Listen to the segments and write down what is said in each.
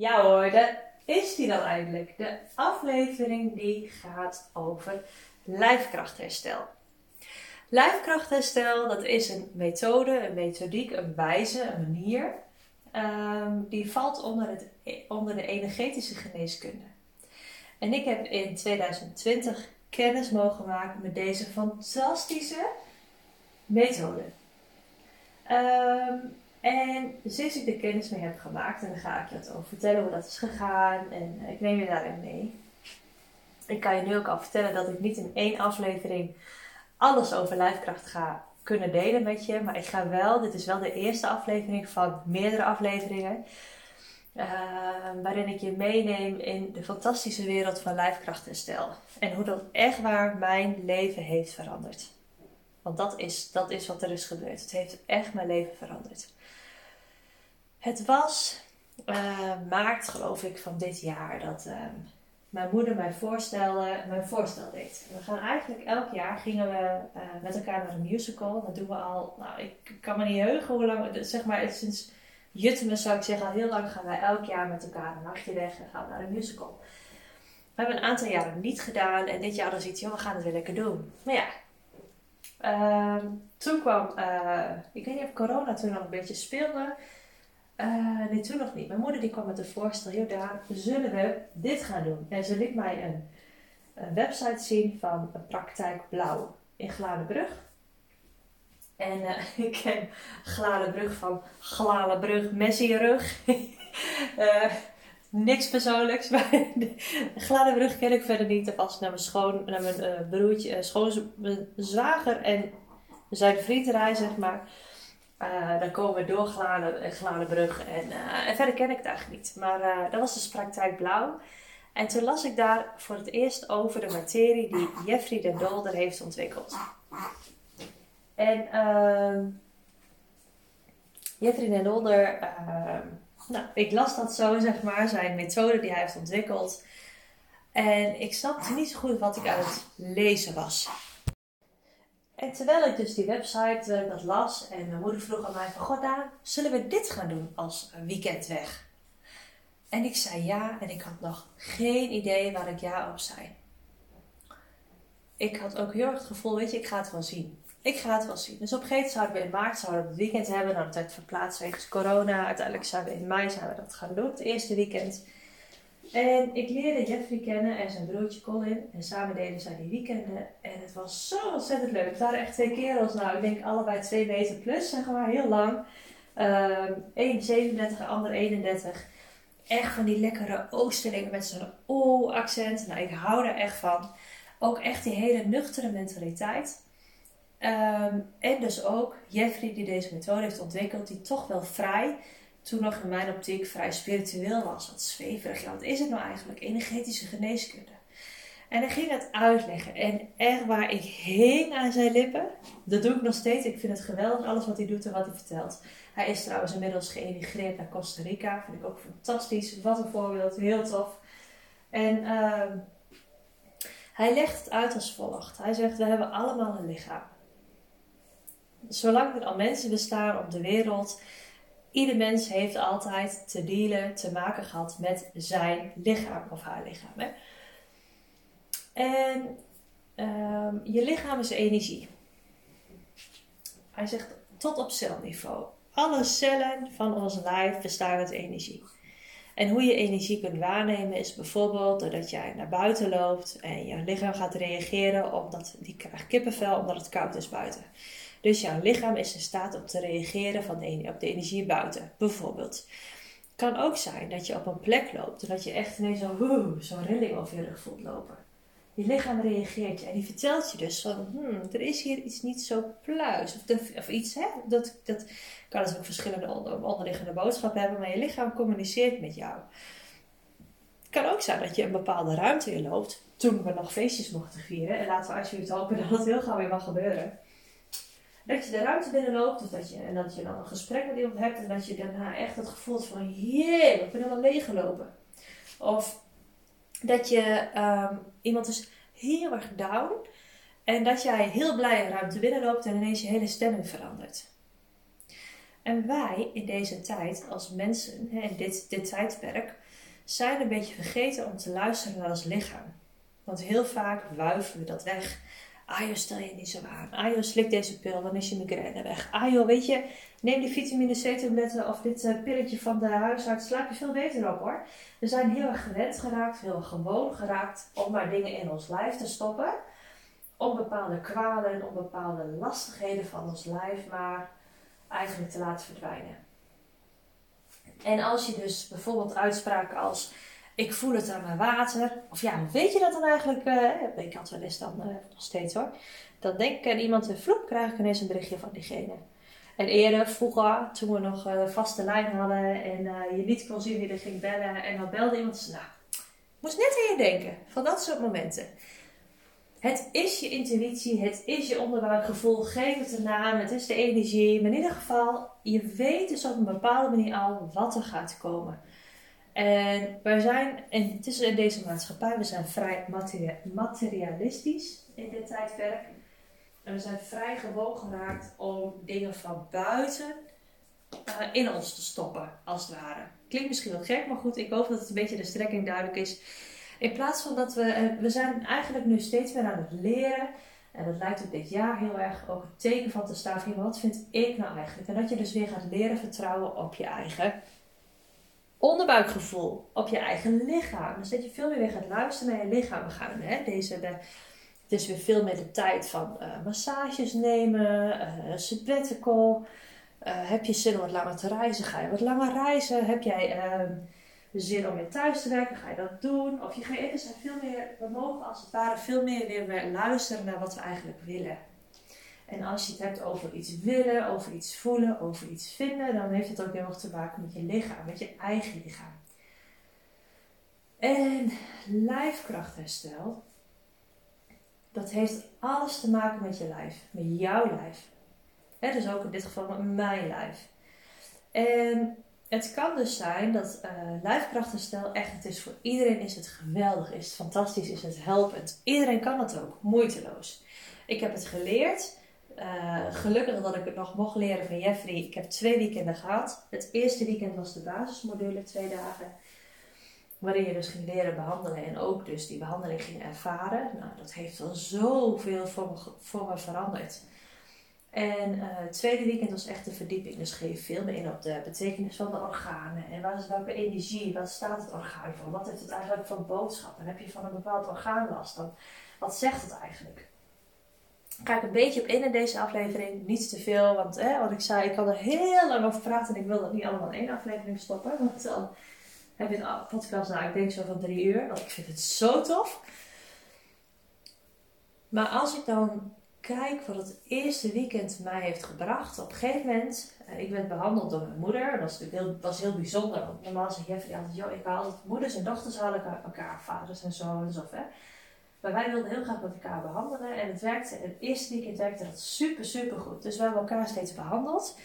Ja hoor, daar is die dan eindelijk. De aflevering die gaat over lijfkrachtherstel. Lijfkrachtherstel, dat is een methode, een methodiek, een wijze, een manier. ehm, die valt onder, het, onder de energetische geneeskunde. En ik heb in 2020 kennis mogen maken met deze fantastische methode. Ehm, en sinds ik er kennis mee heb gemaakt, en dan ga ik je wat over vertellen hoe dat is gegaan en eh, ik neem je daarin mee. Ik kan je nu ook al vertellen dat ik niet in één aflevering alles over lijfkracht ga kunnen delen met je, maar ik ga wel, dit is wel de eerste aflevering van meerdere afleveringen, eh, waarin ik je meeneem in de fantastische wereld van lijfkrachtherstel en hoe dat echt waar mijn leven heeft veranderd. Want dat is, dat is wat er is gebeurd. Het heeft echt mijn leven veranderd. Het was eh, maart, geloof ik, van dit jaar dat eh, mijn moeder mij voorstelde, mijn voorstel deed. We gaan eigenlijk elk jaar gingen we eh, met elkaar naar een musical. Dat doen we al, nou, ik kan me niet heugen hoe lang, zeg maar sinds Juttemus zou ik zeggen, al heel lang gaan wij elk jaar met elkaar een nachtje weg en gaan we naar een musical. We hebben een aantal jaren niet gedaan en dit jaar dan ziet joh, we gaan het weer lekker doen. Maar ja, Ehm, toen kwam, ik weet niet of corona toen nog een beetje speelde. Uh, nee, toen nog niet. Mijn moeder die kwam met een voorstel, joh, daar zullen we dit gaan doen. En ze liet mij een, een website zien van Praktijk Blauw in Gladenbrug. En uh, ik ken Gladenbrug van Gladenbrug, Messierug. uh, niks persoonlijks, maar Gladenbrug ken ik verder niet. Als ik naar mijn, schoon, naar mijn broertje, schoon, mijn zwager en zijn vriend zeg maar. Uh, dan komen we door Gladen, Gladenbrug en, en, verder ken ik het eigenlijk niet. Maar dat was dus praktijk blauw. En toen las ik daar voor het eerst over de materie die Jeffrey den Dolder heeft ontwikkeld. En ehm, Jeffrey den Dolder ehm, nou, ik las dat zo, zeg maar, zijn methode die hij heeft ontwikkeld. En ik snapte niet zo goed wat ik aan het lezen was. En terwijl ik dus die website uh, dat las en mijn moeder vroeg aan mij van... God, Daan, zullen we dit gaan doen als weekend weg? En ik zei ja en ik had nog geen idee waar ik ja op zei. Ik had ook heel erg het gevoel, weet je, ik ga het wel zien ik ga het wel zien. Dus op een gegeven moment zouden we in maart zouden we het weekend hebben. Nou, dat werd verplaatst wegens corona. Uiteindelijk zouden we in mei zouden we dat gaan doen, het eerste weekend. En ik leerde Jeffrey kennen en zijn broertje Colin. En samen deden zij die weekenden. En het was zo ontzettend leuk. Het waren echt twee kerels. Nou, ik denk allebei twee meter plus, zeg maar. Heel lang. Um, 1,37, de ander 31. Echt van die lekkere oosterlingen met zo'n o-accent. Nou, ik hou er echt van. Ook echt die hele nuchtere mentaliteit. Um, en dus ook Jeffrey die deze methode heeft ontwikkeld, die toch wel vrij, toen nog in mijn optiek vrij spiritueel was. Wat zweverig. Ja, wat is het nou eigenlijk? Energetische geneeskunde. En hij ging het uitleggen. En echt waar, ik hing aan zijn lippen. Dat doe ik nog steeds. Ik vind het geweldig, alles wat hij doet en wat hij vertelt. Hij is trouwens inmiddels geëmigreerd naar Costa Rica. Vind ik ook fantastisch. Wat een voorbeeld. Heel tof. En uh, hij legt het uit als volgt. Hij zegt, we hebben allemaal een lichaam zolang er al mensen bestaan op de wereld, ieder mens heeft altijd te dealen, te maken gehad met zijn lichaam of haar lichaam. Hè? En um, je lichaam is energie. Hij zegt tot op celniveau. Alle cellen van ons lijf bestaan uit energie. En hoe je energie kunt waarnemen is bijvoorbeeld doordat jij naar buiten loopt en je lichaam gaat reageren omdat die krijgt kippenvel omdat het koud is buiten. Dus jouw lichaam is in staat om te reageren van de, op de energie buiten. Bijvoorbeeld. Het kan ook zijn dat je op een plek loopt en dat je echt ineens zo'n zo rilling over je rug voelt lopen. Je lichaam reageert je en die vertelt je dus van, hmm, er is hier iets niet zo pluis. Of, of iets, hè? Dat, dat kan dus ook verschillende onderliggende boodschappen hebben, maar je lichaam communiceert met jou. Het kan ook zijn dat je een bepaalde ruimte in loopt, toen we nog feestjes mochten vieren. En laten we alsjeblieft hopen dat het heel gauw weer mag gebeuren dat je de ruimte binnenloopt of dat je, en dat je dan een gesprek met iemand hebt en dat je daarna echt het gevoel hebt van jee, ik ben helemaal leeggelopen. Of dat je um, iemand is heel erg down en dat jij heel blij een ruimte binnenloopt en ineens je hele stemming verandert. En wij in deze tijd als mensen, in dit, dit tijdperk, zijn een beetje vergeten om te luisteren naar ons lichaam. Want heel vaak wuiven we dat weg. Ah stel je niet zo aan. Ah slik deze pil, dan is je migraine weg. Ah joh, weet je, neem die vitamine C-tabletten of dit uh, pilletje van de huisarts. Slaap je veel beter op hoor. We zijn heel erg gewend geraakt, heel erg gewoon geraakt om maar dingen in ons lijf te stoppen. Om bepaalde kwalen, om bepaalde lastigheden van ons lijf maar eigenlijk te laten verdwijnen. En als je dus bijvoorbeeld uitspraken als ik voel het aan mijn water. Of ja, weet je dat dan eigenlijk? Uh, ik had wel eens dan uh, nog steeds hoor. Dan denk ik aan iemand en vloep krijg ik ineens een berichtje van diegene. En eerder, vroeger, toen we nog uh, vaste lijn hadden en je niet kon zien wie er ging bellen. En dan belde iemand, nou, moest net aan je denken. Van dat soort momenten. Het is je intuïtie, het is je onderbuikgevoel. Geef het een naam, het is de energie. Maar in ieder geval, je weet dus op een bepaalde manier al wat er gaat komen. En wij zijn, en het is in deze maatschappij, we zijn vrij materialistisch in dit tijdperk. En we zijn vrij gewoon geraakt om dingen van buiten uh, in ons te stoppen, als het ware. Klinkt misschien wat gek, maar goed, ik hoop dat het een beetje de strekking duidelijk is. In plaats van dat we, uh, we zijn eigenlijk nu steeds meer aan het leren. En dat lijkt ook dit jaar heel erg ook een teken van te staan van wat vind ik nou eigenlijk? En dat je dus weer gaat leren vertrouwen op je eigen onderbuikgevoel, op je eigen lichaam. Dus dat je veel meer weer gaat luisteren naar je lichaam. We gaan hè, deze, is weer veel meer de tijd van uh, massages nemen, uh, sabbatical. Uh, heb je zin om wat langer te reizen? Ga je wat langer reizen? Heb jij uh, zin om weer thuis te werken? Ga je dat doen? Of je gaat zijn veel meer, we mogen als het ware veel meer weer luisteren naar wat we eigenlijk willen. En als je het hebt over iets willen, over iets voelen, over iets vinden, dan heeft het ook heel erg te maken met je lichaam, met je eigen lichaam. En lijfkrachtherstel, dat heeft alles te maken met je lijf, met jouw lijf. He, dus ook in dit geval met mijn lijf. En het kan dus zijn dat uh, lijfkrachtherstel echt het is voor iedereen is het geweldig, is het fantastisch, is het helpend. Iedereen kan het ook, moeiteloos. Ik heb het geleerd uh, gelukkig dat ik het nog mocht leren van Jeffrey. Ik heb twee weekenden gehad. Het eerste weekend was de basismodule, twee dagen. Waarin je dus ging leren behandelen en ook dus die behandeling ging ervaren. Nou, dat heeft wel zoveel voor me, voor veranderd. En uh, het tweede weekend was echt de verdieping. Dus geef veel meer in op de betekenis van de organen. En waar is welke energie? Wat staat het orgaan voor? Wat heeft het eigenlijk voor boodschap? En heb je van een bepaald orgaan last? Dan, wat zegt het eigenlijk? Ga ik een beetje op in in deze aflevering. Niet te veel, want wat ik zei, ik kan er heel lang over praten. En ik wil dat niet allemaal in één aflevering stoppen. Want dan heb je een podcast, nou, ik denk zo van drie uur. Want ik vind het zo tof. Maar als ik dan kijk wat het eerste weekend mij heeft gebracht. Op een gegeven moment, eh, ik werd behandeld door mijn moeder. Dat was, heel, was heel bijzonder. Want normaal zeg Jeffrey altijd, joh, ik haal altijd moeders en dochters halen elkaar, vaders en zoons of hè. Maar wij wilden heel graag met elkaar behandelen. En het werkte, het eerste weekend werkte dat super, super goed. Dus we hebben elkaar steeds behandeld.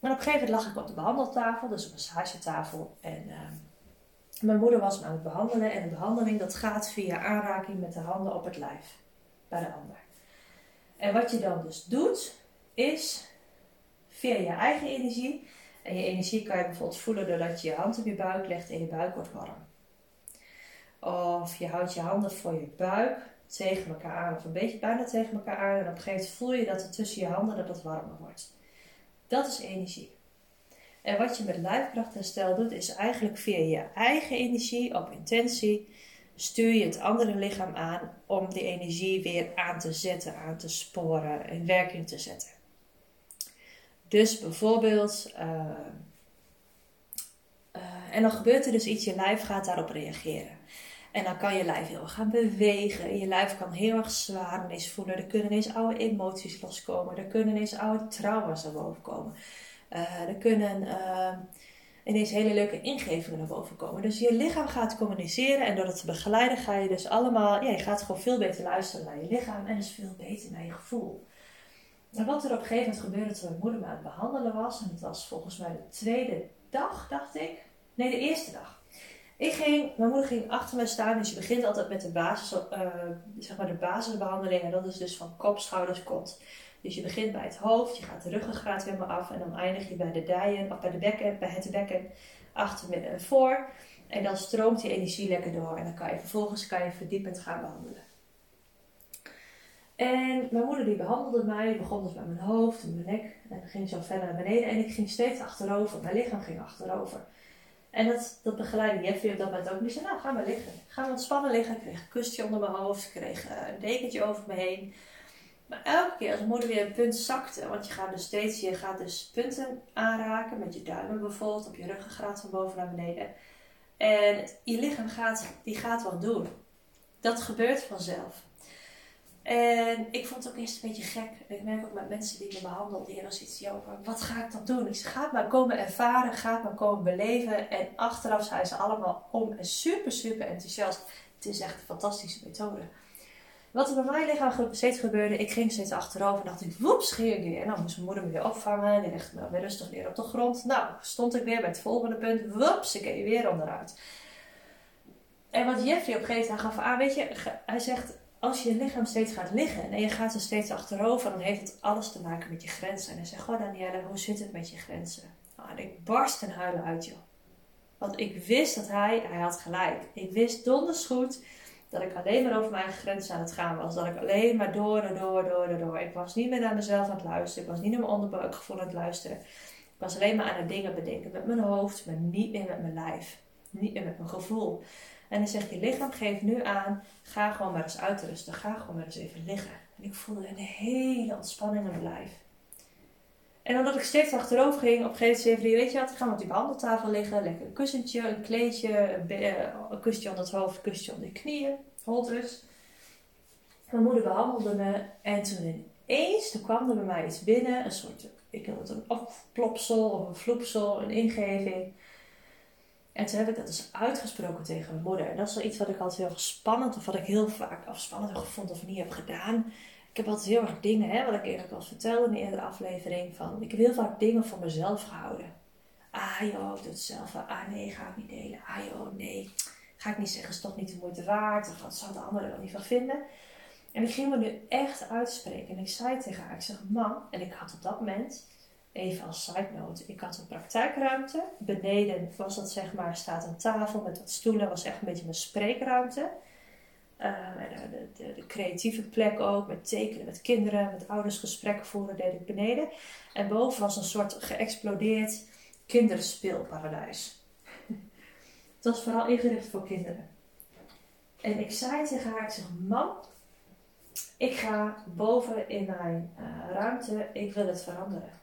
Maar op een gegeven moment lag ik op de behandeltafel, dus op een massagetafel. En uh, mijn moeder was me aan het behandelen. En de behandeling dat gaat via aanraking met de handen op het lijf. Bij de ander. En wat je dan dus doet, is via je eigen energie. En je energie kan je bijvoorbeeld voelen doordat je je hand op je buik legt en je buik wordt warm. Of je houdt je handen voor je buik tegen elkaar aan. Of een beetje bijna tegen elkaar aan. En op een gegeven moment voel je dat er tussen je handen dat het warmer wordt. Dat is energie. En wat je met lijfkrachtherstel doet, is eigenlijk via je eigen energie op intentie stuur je het andere lichaam aan om die energie weer aan te zetten, aan te sporen, in werking te zetten. Dus bijvoorbeeld, uh, uh, en dan gebeurt er dus iets, je lijf gaat daarop reageren. En dan kan je lijf heel erg gaan bewegen. Je lijf kan heel erg zwaar ineens voelen. Er kunnen ineens oude emoties loskomen. Er kunnen ineens oude trauma's naar boven komen. Uh, er kunnen uh, ineens hele leuke ingevingen naar boven komen. Dus je lichaam gaat communiceren. En door dat te begeleiden ga je dus allemaal... Ja, je gaat gewoon veel beter luisteren naar je lichaam. En dus veel beter naar je gevoel. En wat er op een gegeven moment gebeurde toen mijn moeder me aan het behandelen was. En het was volgens mij de tweede dag, dacht ik. Nee, de eerste dag. Ik ging, mijn moeder ging achter me staan, dus je begint altijd met de basis, uh, zeg maar de basisbehandeling. En dat is dus van kop, schouders, kont. Dus je begint bij het hoofd, je gaat de ruggengraat helemaal af en dan eindig je bij de dijen, of bij de bekken, bij het bekken, achter, midden en voor. En dan stroomt die energie lekker door. En dan kan je vervolgens kan je verdiepend gaan behandelen. En mijn moeder die behandelde mij, begon dus bij mijn hoofd en mijn nek. En ging zo verder naar beneden. En ik ging steeds achterover. Mijn lichaam ging achterover. En dat, dat begeleidde Jeffrey op dat moment ook. Die zei, nou ga maar liggen. Ga maar ontspannen liggen. Ik kreeg een kusje onder mijn hoofd. Ik kreeg eh, een dekentje over me heen. Maar elke keer als moeder weer een punt zakte, want je gaat dus steeds, je gaat dus punten aanraken met je duimen bijvoorbeeld, op je ruggengraat van boven naar beneden. En je lichaam gaat, die gaat wat doen. Dat gebeurt vanzelf. En ik vond het ook eerst een beetje gek. Ik merk ook met mensen die me behandelen, die hebben zoiets over, wat ga ik dan doen? Ik zeg, ga maar komen ervaren, ga het maar komen beleven. En achteraf zijn ze allemaal om en super, super enthousiast. Het is echt een fantastische methode. Wat er bij mijn lichaam steeds gebeurde, ik ging steeds achterover en dacht ik, woeps, ging ik weer. En dan moest mijn moeder me weer opvangen, die legde me weer rustig neer op de grond. Nou, stond ik weer bij het volgende punt, woeps, ik ging weer onderuit. En wat Jeffrey op een gegeven moment gaf aan, weet je, hij zegt, als je lichaam steeds gaat liggen en je gaat er steeds achterover, dan heeft het alles te maken met je grenzen. En hij zegt, goh Danielle, hoe zit het met je grenzen? Nou, en ik barst en huilen uit, joh. Want ik wist dat hij, hij had gelijk. Ik wist donders goed dat ik alleen maar over mijn grenzen aan het gaan was. Dat ik alleen maar door en door, door en door. Ik was niet meer naar mezelf aan het luisteren. Ik was niet naar mijn onderbuikgevoel aan het luisteren. Ik was alleen maar aan het dingen bedenken met mijn hoofd, maar niet meer met mijn lijf. Niet meer met mijn gevoel. En dan zegt je lichaam, geef nu aan, ga gewoon maar eens uitrusten. Ga gewoon maar eens even liggen. En ik voelde een hele ontspanning in mijn lijf. En omdat ik steeds achterover ging, op een gegeven moment zei weet je wat, ga op die behandeltafel liggen. Lekker een kussentje, een kleedje, een, eh, een onder het hoofd, een kusje onder de knieën. Holtrust. Mijn moeder behandelde me en toen ineens, toen kwam er bij mij iets binnen. Een soort, ik noem het een opplopsel of een vloepsel, een ingeving. En toen heb ik dat dus uitgesproken tegen mijn moeder. En dat is wel iets wat ik altijd heel spannend, of wat ik heel vaak afspannend heb gevonden of niet heb gedaan. Ik heb altijd heel erg dingen, hè, wat ik eigenlijk al vertelde in de eerdere aflevering, van ik heb heel vaak dingen voor mezelf gehouden. Ah joh, ik doe het zelf. Ah nee, ga ik niet delen. Ah joh, nee. Ga ik niet zeggen, is toch niet de moeite waard. Of wat zou de ander er wel niet van vinden. En ik ging me nu echt uitspreken. En ik zei tegen haar, ik zeg, man, en ik had op dat moment even als side note, ik had een praktijkruimte. Beneden was dat zeg maar, staat een tafel met wat stoelen, was echt een beetje mijn spreekruimte. Uh, de, de, de, creatieve plek ook, met tekenen met kinderen, met ouders gesprekken voeren, deed ik beneden. En boven was een soort geëxplodeerd kinderspeelparadijs. Het was vooral ingericht voor kinderen. En ik zei tegen haar, ik zeg, mam, ik ga boven in mijn uh, ruimte, ik wil het veranderen.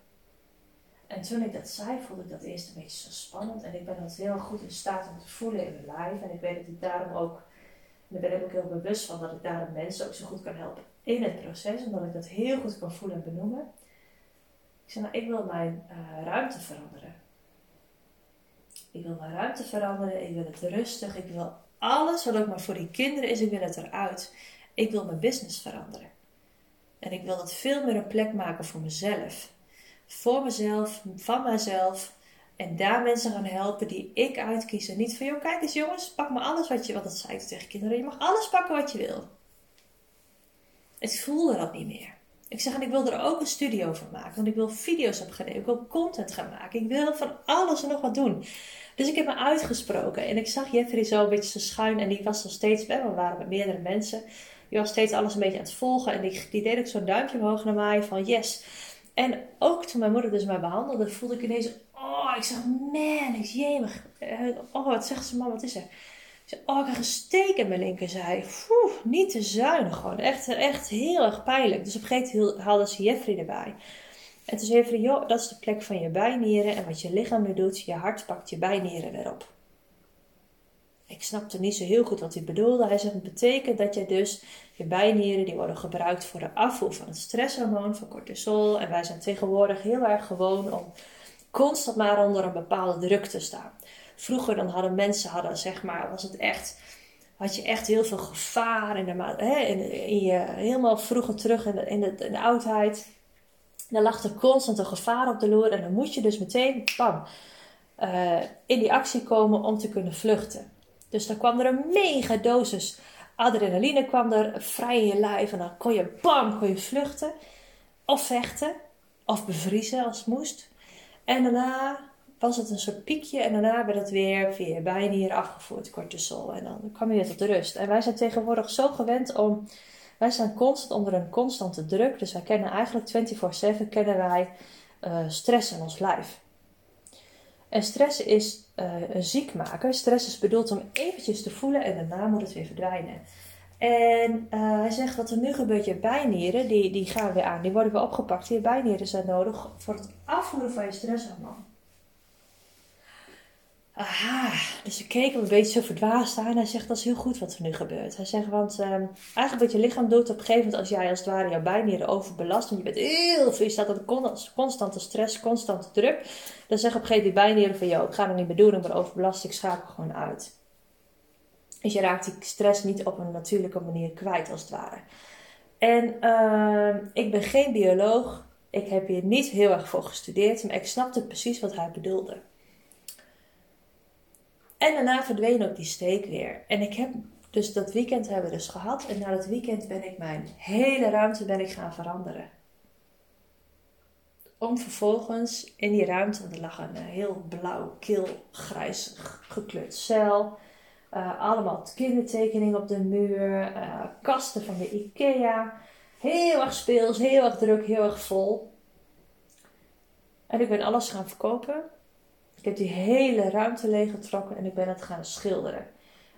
En toen ik dat zei, voelde ik dat eerst een beetje zo spannend. En ik ben dat heel goed in staat om te voelen in mijn lijf. En ik weet dat ik daarom ook, en daar ben ik ook heel bewust van, dat ik daarom mensen ook zo goed kan helpen in het proces. Omdat ik dat heel goed kan voelen en benoemen. Ik zei, nou, ik wil mijn uh, ruimte veranderen. Ik wil mijn ruimte veranderen. Ik wil het rustig. Ik wil alles wat ook maar voor die kinderen is, ik wil het eruit. Ik wil mijn business veranderen. En ik wil dat veel meer een plek maken voor mezelf voor mezelf, van mezelf. En daar mensen gaan helpen die ik uitkies. En niet van, joh, kijk eens jongens, pak maar alles wat je... Want dat zei ik tegen kinderen. Je mag alles pakken wat je wil. Ik voelde dat niet meer. Ik zeg, en ik wil er ook een studio van maken. Want ik wil video's opnemen. Ik wil content gaan maken. Ik wil van alles en nog wat doen. Dus ik heb me uitgesproken. En ik zag Jeffrey zo een beetje zo schuin. En die was nog steeds, we waren met meerdere mensen. Die was steeds alles een beetje aan het volgen. En die, die deed ook zo'n duimpje omhoog naar mij. Van yes, en ook toen mijn moeder dus mij behandelde, voelde ik ineens, oh, ik zeg, man, ik jemig. Eh, oh, wat zegt ze, man, wat is er? Zeg, oh, ik krijg een in mijn linkerzij. Niet te zuinig gewoon. Echt, echt heel erg pijnlijk. Dus op een gegeven moment haalde ze Jeffrey erbij. En toen zei Jeffrey, joh, dat is de plek van je bijnieren. En wat je lichaam nu doet, je hart pakt je bijnieren weer op. Ik snapte niet zo heel goed wat hij bedoelde. Hij zegt, het betekent dat je dus je bijnieren, die worden gebruikt voor de afvoer van het stresshormoon, van cortisol. En wij zijn tegenwoordig heel erg gewoon om constant maar onder een bepaalde druk te staan. Vroeger dan hadden mensen, hadden, zeg maar, was het echt, had je echt heel veel gevaar in, de, hè, in, in je, helemaal vroeger terug in de, in de, oudheid. Dan lag er constant een gevaar op de loer en dan moet je dus meteen, bam, uh, in die actie komen om te kunnen vluchten. Dus dan kwam er een mega dosis adrenaline kwam er vrij in je lijf en dan kon je bam, kon je vluchten of vechten of bevriezen als het moest. En daarna was het een soort piekje en daarna werd het weer via je bijnieren afgevoerd, cortisol. En dan kwam je weer tot rust. En wij zijn tegenwoordig zo gewend om, wij zijn constant onder een constante druk. Dus wij kennen eigenlijk 24-7 kennen wij uh, stress in ons lijf. En stress is uh, een ziekmaker. Stress is bedoeld om eventjes te voelen en daarna moet het weer verdwijnen. En uh, hij zegt wat er nu gebeurt, je bijnieren, die, die gaan weer aan. Die worden weer opgepakt. Je bijnieren zijn nodig voor het afvoeren van je stresshormoon. Aha, dus ik keek hem een beetje zo verdwaasd aan. Hij zegt, dat is heel goed wat er nu gebeurt. Hij zegt, want um, eigenlijk wat je lichaam doet op een gegeven moment... als jij als het ware jouw bijnieren overbelast... want je bent heel veel, je staat onder constante stress, constante druk... dan zeggen op een gegeven moment die bijnieren van... joh, ik ga het niet meer doen, ik ben overbelast, ik schakel gewoon uit. Dus je raakt die stress niet op een natuurlijke manier kwijt, als het ware. En uh, ik ben geen bioloog. Ik heb hier niet heel erg voor gestudeerd. Maar ik snapte precies wat hij bedoelde. En daarna verdween ook die steek weer. En ik heb dus dat weekend hebben we dus gehad. En na dat weekend ben ik mijn hele ruimte ben ik gaan veranderen. Om vervolgens in die ruimte, er lag een heel blauw, kil, grijs gekleurd cel. Uh, allemaal kindertekeningen op de muur. Uh, kasten van de IKEA. Heel erg speels, heel erg druk, heel erg vol. En ik ben alles gaan verkopen. Ik heb die hele ruimte leeggetrokken en ik ben het gaan schilderen.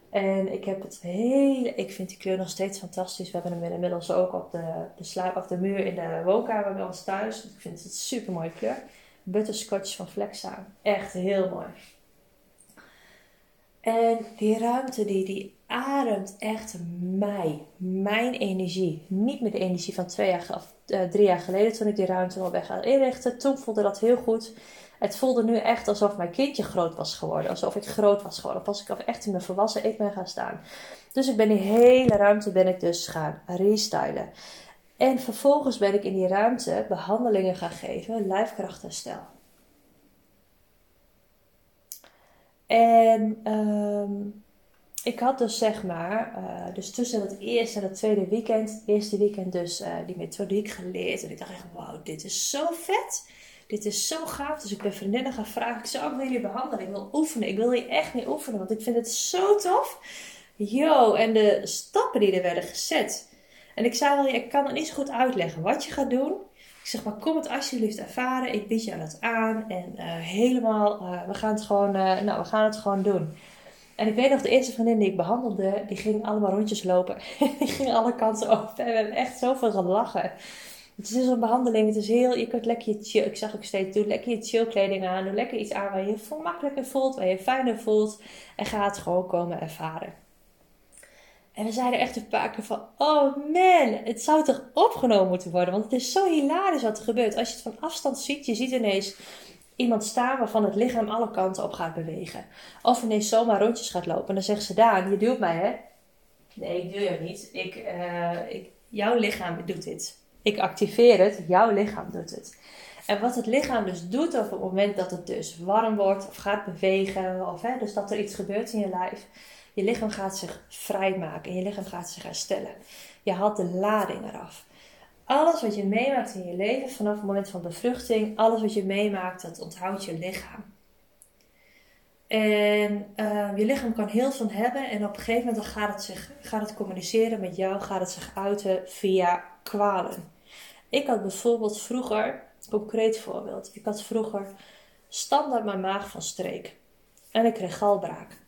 En ik heb het hele. Ik vind die kleur nog steeds fantastisch. We hebben hem inmiddels ook op de, de, de muur in de woonkamer bij ons thuis. Ik vind het een super mooie kleur. Butterscotch van Flexa. Echt heel mooi. En die ruimte die, die ademt echt mij, mijn energie. Niet meer de energie van twee jaar, of, uh, drie jaar geleden toen ik die ruimte al weg ga inrichten. Toen voelde dat heel goed. Het voelde nu echt alsof mijn kindje groot was geworden. Alsof ik groot was geworden. Als ik echt in mijn volwassen ik ben gaan staan. Dus ik ben die hele ruimte ben ik dus gaan restylen. En vervolgens ben ik in die ruimte behandelingen gaan geven. Lijfkrachtherstel. En um, ik had dus zeg maar, uh, dus tussen het eerste en het tweede weekend, het eerste weekend dus uh, die methodiek geleerd. En ik dacht echt, wauw, dit is zo vet. Dit is zo gaaf. Dus ik ben vriendinnen gaan vragen, ik zou ook jullie behandelen. Ik wil oefenen. Ik wil hier echt mee oefenen, want ik vind het zo tof. Yo, en de stappen die er werden gezet. En ik zei wel, ik kan het niet zo goed uitleggen wat je gaat doen. Ik zeg maar, kom het alsjeblieft ervaren. Ik bied je dat aan. En uh, helemaal, uh, we, gaan het gewoon, uh, nou, we gaan het gewoon doen. En ik weet nog, de eerste vriendin die ik behandelde, die ging allemaal rondjes lopen. die ging alle kanten op. En we hebben echt zoveel gelachen. Het is dus een behandeling. Het is heel, je kunt lekker je chill, ik zag ook steeds, doe lekker je chill kleding aan. Doe lekker iets aan waar je je makkelijker voelt, waar je je fijner voelt. En ga het gewoon komen ervaren. En we zeiden echt een paar keer van, oh man, het zou toch opgenomen moeten worden. Want het is zo hilarisch wat er gebeurt. Als je het van afstand ziet, je ziet ineens iemand staan waarvan het lichaam alle kanten op gaat bewegen. Of ineens zomaar rondjes gaat lopen. En dan zegt ze, Daan, je duwt mij hè? Nee, ik duw je niet. Ik, uh, ik, jouw lichaam doet dit. Ik activeer het, jouw lichaam doet het. En wat het lichaam dus doet op het moment dat het dus warm wordt of gaat bewegen, of hè, dus dat er iets gebeurt in je lijf, je lichaam gaat zich vrijmaken en je lichaam gaat zich herstellen. Je haalt de lading eraf. Alles wat je meemaakt in je leven vanaf het moment van bevruchting, alles wat je meemaakt, dat onthoudt je lichaam. En uh, je lichaam kan heel veel hebben en op een gegeven moment gaat het, zich, gaat het communiceren met jou, gaat het zich uiten via kwalen. Ik had bijvoorbeeld vroeger, concreet voorbeeld, ik had vroeger standaard mijn maag van streek. En ik kreeg galbraak.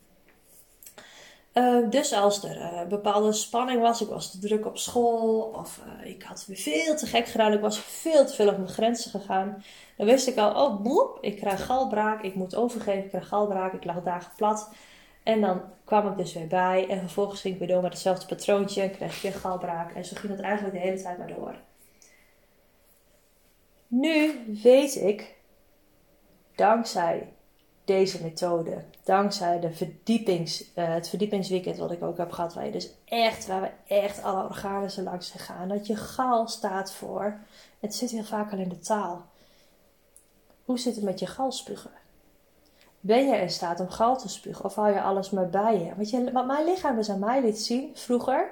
Uh, dus als er uh, bepaalde spanning was, ik was te druk op school of uh, ik had veel te gek gedaan, ik was veel te veel op mijn grenzen gegaan, dan wist ik al, oh boep, ik krijg galbraak, ik moet overgeven, ik krijg galbraak, ik lag dagen plat. En dan kwam ik dus weer bij en vervolgens ging ik weer door met hetzelfde patroontje en kreeg ik weer galbraak en zo ging het eigenlijk de hele tijd maar door. Nu weet ik, dankzij deze methode, dankzij de verdiepings, uh, het verdiepingsweekend wat ik ook heb gehad, waar je dus echt, waar we echt alle organen zo langs gegaan, dat je gal staat voor, het zit heel vaak al in de taal. Hoe zit het met je galspugen? Ben je in staat om gal te spugen of hou je alles maar bij je? Wat, je, wat mijn lichaam dus aan mij liet zien vroeger,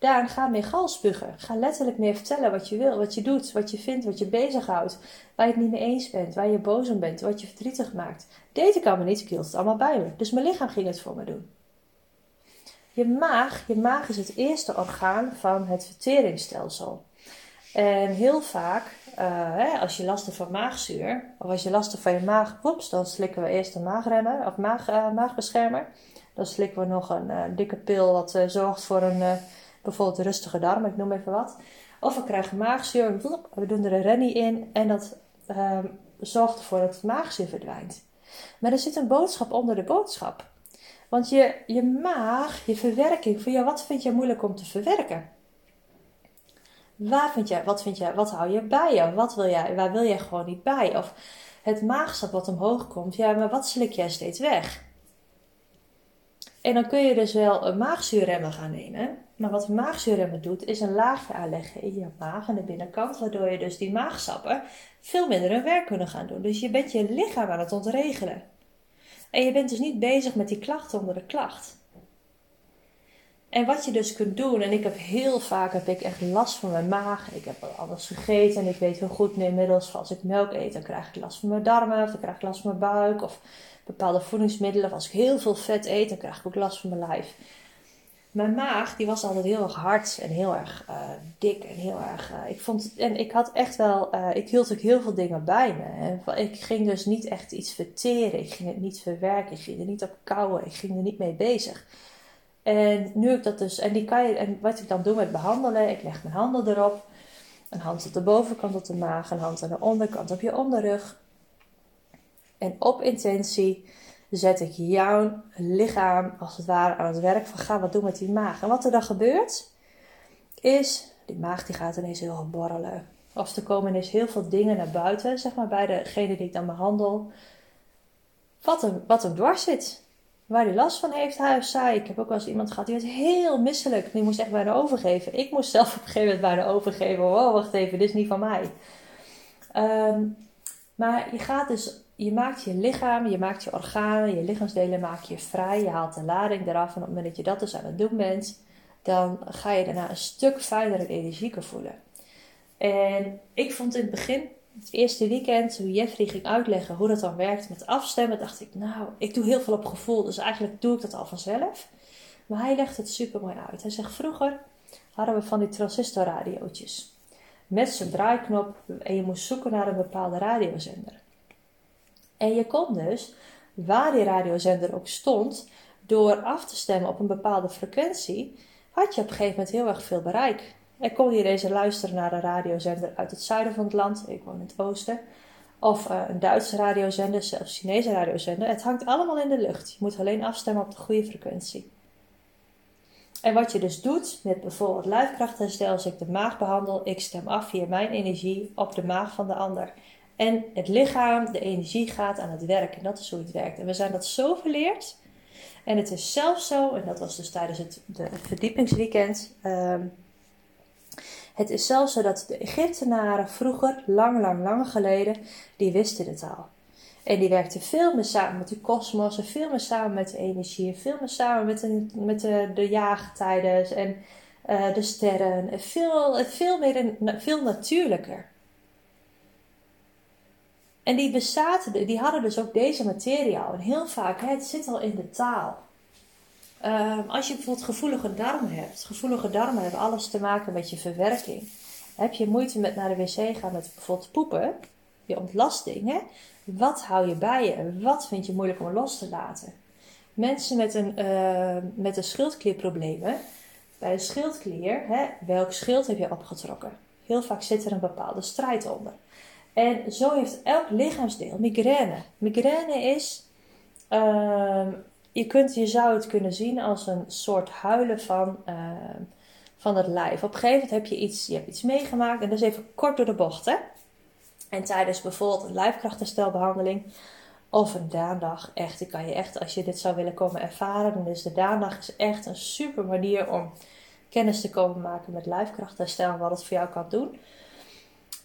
Daan, ga meer gal spugen. Ga letterlijk meer vertellen wat je wil, wat je doet, wat je vindt, wat je bezighoudt. Waar je het niet mee eens bent, waar je boos om bent, wat je verdrietig maakt. Deze kan me niet, ik hield het allemaal bij me. Dus mijn lichaam ging het voor me doen. Je maag, je maag is het eerste orgaan van het verteringsstelsel. En heel vaak, uh, hè, als je last hebt van maagzuur, of als je last hebt van je maag, dan slikken we eerst een maagremmer of maag, uh, maagbeschermer. Dan slikken we nog een uh, dikke pil wat zorgt voor een bijvoorbeeld rustige darm, ik noem even wat. Of we krijgen maagzuur, we doen er een rennie in en dat ehm, zorgt ervoor dat het maagzuur verdwijnt. Maar er zit een boodschap onder de boodschap. Want je, je maag, je verwerking, voor jou, wat vind je moeilijk om te verwerken? Waar vind jij, wat vind jij, wat hou je bij je? Wat wil jij, waar wil jij gewoon niet bij? Of het maagsap wat omhoog komt, ja, maar wat slik jij steeds weg? En dan kun je dus wel een maagzuurremmen gaan nemen. Maar wat maagzuurremmen doet, is een laagje aanleggen in je maag aan de binnenkant. Waardoor je dus die maagsappen veel minder hun werk kunnen gaan doen. Dus je bent je lichaam aan het ontregelen. En je bent dus niet bezig met die klacht onder de klacht. En wat je dus kunt doen, en ik heb heel vaak heb ik echt last van mijn maag. Ik heb anders gegeten en ik weet heel goed inmiddels, als ik melk eet, dan krijg ik last van mijn darmen, of dan krijg ik last van mijn buik, of bepaalde voedingsmiddelen. Of als ik heel veel vet eet, dan krijg ik ook last van mijn lijf. Mijn maag, die was altijd heel erg hard en heel erg uh, dik en heel erg. Uh, ik vond, en ik had echt wel, uh, ik hield ook heel veel dingen bij me. Ik ging dus niet echt iets verteren, ik ging het niet verwerken, ik ging er niet op kouwen, ik ging er niet mee bezig. En nu ik dat dus, en, die kan je, en wat ik dan doe met behandelen, ik leg mijn handen erop. Een hand op de bovenkant op de maag, een hand aan de onderkant op je onderrug. En op intentie zet ik jouw lichaam als het ware aan het werk van ga wat doen met die maag. En wat er dan gebeurt, is die maag die gaat ineens heel borrelen. Of er komen ineens heel veel dingen naar buiten, zeg maar bij degene die ik dan behandel. Wat hem, wat hem dwars zit waar hij last van heeft, zij. Ik heb ook wel eens iemand gehad die werd heel misselijk. Die moest echt bijna overgeven. Ik moest zelf op een gegeven moment bijna overgeven. Wow, wacht even, dit is niet van mij. Ehm, maar je gaat dus, je maakt je lichaam, je maakt je organen, je lichaamsdelen maak je vrij. Je haalt de lading eraf. En op het moment dat je dat dus aan het doen bent, dan ga je daarna een stuk fijner en energieker voelen. En ik vond in het begin het eerste weekend, toen Jeffrey ging uitleggen hoe dat dan werkt met afstemmen, dacht ik, nou, ik doe heel veel op gevoel, dus eigenlijk doe ik dat al vanzelf. Maar hij legt het super mooi uit. Hij zegt, vroeger hadden we van die transistorradiootjes met zijn draaiknop en je moest zoeken naar een bepaalde radiozender. En je kon dus, waar die radiozender ook stond, door af te stemmen op een bepaalde frequentie, had je op een gegeven moment heel erg veel bereik. Ik kon hier deze luisteren naar een radiozender uit het zuiden van het land. Ik woon in het oosten. Of uh, een Duitse radiozender, zelfs Chinese radiozender. Het hangt allemaal in de lucht. Je moet alleen afstemmen op de goede frequentie. En wat je dus doet met bijvoorbeeld lijfkrachtherstel, als ik de maag behandel, ik stem af via mijn energie op de maag van de ander. En het lichaam, de energie gaat aan het werk. En dat is hoe het werkt. En we zijn dat zo verleerd. En het is zelfs zo, en dat was dus tijdens het de verdiepingsweekend. Ehm, het is zelfs zo dat de Egyptenaren vroeger, lang, lang, lang geleden, die wisten het al. En die werkten veel meer samen met de kosmos en veel meer samen met de energie en veel meer samen met de, met de, de jaargetijden en uh, de sterren. En veel, veel, meer, veel natuurlijker. En die bezaten, die hadden dus ook deze materie al. En heel vaak, het zit al in de taal. Ehm, als je bijvoorbeeld gevoelige darmen hebt, gevoelige darmen hebben alles te maken met je verwerking. Heb je moeite met naar de wc gaan met bijvoorbeeld poepen, je ontlasting, wat hou je bij je en wat vind je moeilijk om los te laten? Mensen met een, uh, met een schildklierproblemen, bij de schildklier, hè, welk schild heb je opgetrokken? Heel vaak zit er een bepaalde strijd onder. En zo heeft elk lichaamsdeel migraine. Migraine is uh, je, kunt, je zou het kunnen zien als een soort huilen van, uh, van het lijf. Op een gegeven moment heb je iets, je hebt iets meegemaakt en dat is even kort door de bocht. Hè? En tijdens bijvoorbeeld een lijfkrachterstelbehandeling of een daandag, echt, kan je echt, als je dit zou willen komen ervaren, dan is de daandag is echt een super manier om kennis te komen maken met lijfkrachtherstel en wat het voor jou kan doen.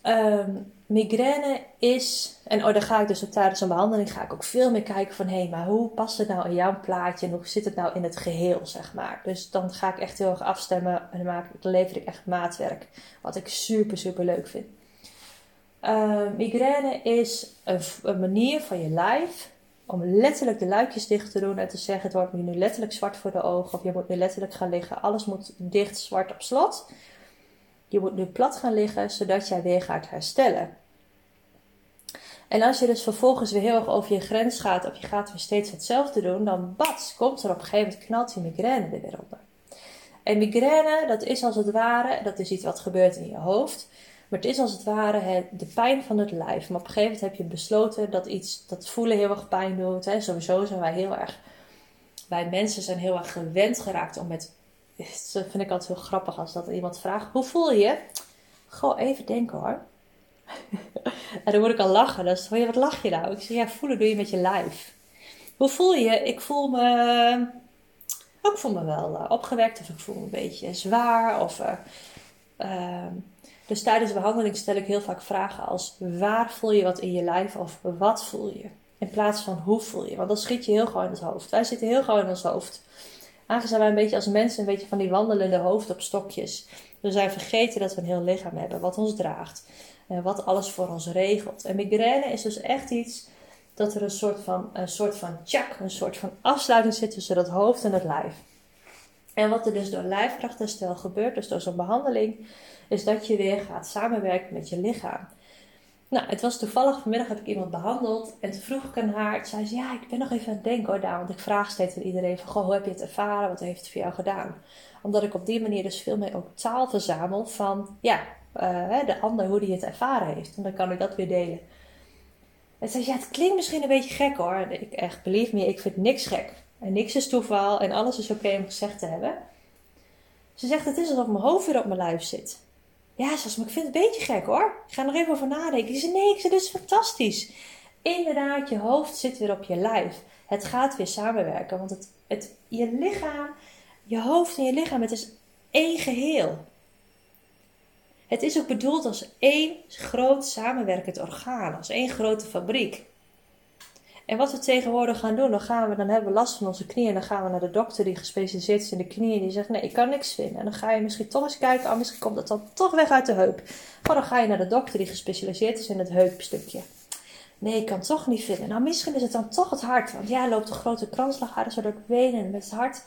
Ehm, migraine is, en oh, dan ga ik dus op tijdens een behandeling ga ik ook veel meer kijken van hé, hey, maar hoe past het nou in jouw plaatje en hoe zit het nou in het geheel, zeg maar. Dus dan ga ik echt heel erg afstemmen en dan, maak, lever ik echt maatwerk, wat ik super, super leuk vind. Ehm, migraine is een, een, manier van je lijf om letterlijk de luikjes dicht te doen en te zeggen: het wordt nu letterlijk zwart voor de ogen, of je moet nu letterlijk gaan liggen. Alles moet dicht, zwart op slot. Je moet nu plat gaan liggen, zodat jij weer gaat herstellen. En als je dus vervolgens weer heel erg over je grens gaat, of je gaat weer steeds hetzelfde doen, dan bats, komt er op een gegeven moment knalt die migraine er weer onder. En migraine, dat is als het ware, dat is iets wat gebeurt in je hoofd. Maar het is als het ware de pijn van het lijf. Maar op een gegeven moment heb je besloten dat iets, dat voelen heel erg pijn doet. Hè. Sowieso zijn wij heel erg, wij mensen zijn heel erg gewend geraakt om met, dat vind ik altijd heel grappig als dat iemand vraagt, hoe voel je? Goh, even denken hoor. en dan moet ik al lachen. Dan zeg je, wat lach je nou? Ik zeg, ja, voelen doe je met je lijf. Hoe voel je? Ik voel me, ik voel me wel uh, opgewekt of ik voel me een beetje zwaar of... Uh, dus tijdens de behandeling stel ik heel vaak vragen als waar voel je wat in je lijf of wat voel je? In plaats van hoe voel je? Want dan schiet je heel gewoon in het hoofd. Wij zitten heel gewoon in ons hoofd. Aangezien wij een beetje als mensen een beetje van die wandelende hoofd op stokjes. We zijn vergeten dat we een heel lichaam hebben wat ons draagt. Wat alles voor ons regelt. En migraine is dus echt iets dat er een soort van, een soort van tjak, een soort van afsluiting zit tussen dat hoofd en het lijf. En wat er dus door lijfkrachtherstel gebeurt, dus door zo'n behandeling, is dat je weer gaat samenwerken met je lichaam. Nou, het was toevallig, vanmiddag heb ik iemand behandeld en toen vroeg ik aan haar, toen zei ze, ja, ik ben nog even aan het denken hoor, daar, want ik vraag steeds aan iedereen van, goh, hoe heb je het ervaren, wat heeft het voor jou gedaan? Omdat ik op die manier dus veel meer ook taal verzamel van, ja, uh, de ander, hoe die het ervaren heeft. En dan kan ik dat weer delen. En zei ja, het klinkt misschien een beetje gek hoor. En ik echt, believe me, ik vind niks gek. En niks is toeval en alles is oké om gezegd te hebben. Ze zegt, het is alsof mijn hoofd weer op mijn lijf zit. Ja, zoals, ik vind het een beetje gek hoor. Ik ga er nog even over nadenken. Die zei, nee, ik zei, dit is fantastisch. Inderdaad, je hoofd zit weer op je lijf. Het gaat weer samenwerken. Want het, het, je lichaam, je hoofd en je lichaam, het is één geheel. Het is ook bedoeld als één groot samenwerkend orgaan, als één grote fabriek. En wat we tegenwoordig gaan doen, dan gaan we, dan hebben we last van onze knieën. Dan gaan we naar de dokter die gespecialiseerd is in de knieën. Die zegt, nee, ik kan niks vinden. En dan ga je misschien toch eens kijken, oh, misschien komt dat dan toch weg uit de heup. Maar dan ga je naar de dokter die gespecialiseerd is in het heupstukje. Nee, ik kan het toch niet vinden. Nou, misschien is het dan toch het hart. Want ja, loopt een grote kransslagaders zo door het been en met het hart.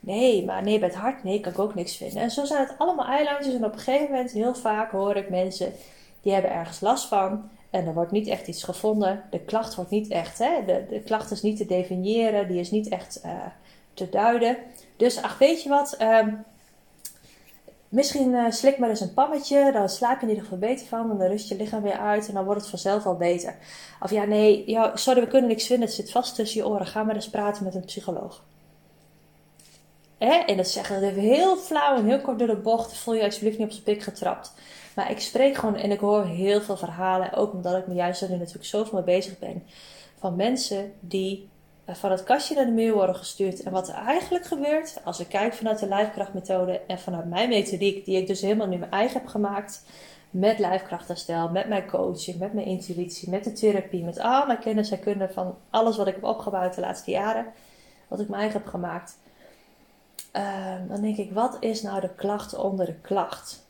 Nee, maar nee, bij het hart, nee, kan ik ook niks vinden. En zo zijn het allemaal eilandjes. En op een gegeven moment, heel vaak hoor ik mensen, die hebben ergens last van. En er wordt niet echt iets gevonden. De klacht wordt niet echt, hè, de, de klacht is niet te definiëren, die is niet echt uh, te duiden. Dus ach, weet je wat, um, misschien uh, slik maar eens een pammetje, dan slaap je in ieder geval beter van, en dan rust je lichaam weer uit en dan wordt het vanzelf al beter. Of ja, nee, ja, sorry, we kunnen niks vinden, het zit vast tussen je oren, ga maar eens praten met een psycholoog. Hè? En dat zeggen we heel flauw en heel kort door de bocht, voel je alsjeblieft niet op zijn pik getrapt. Maar ik spreek gewoon en ik hoor heel veel verhalen. Ook omdat ik me juist er nu natuurlijk zoveel mee bezig ben. Van mensen die eh, van het kastje naar de muur worden gestuurd. En wat er eigenlijk gebeurt, als ik kijk vanuit de lijfkrachtmethode en vanuit mijn methodiek, die ik dus helemaal nu mijn eigen heb gemaakt. Met lijfkrachtherstel, met mijn coaching, met mijn intuïtie, met de therapie, met al mijn kennis en kunde van alles wat ik heb opgebouwd de laatste jaren. Wat ik mijn eigen heb gemaakt. Ehm, dan denk ik, wat is nou de klacht onder de klacht?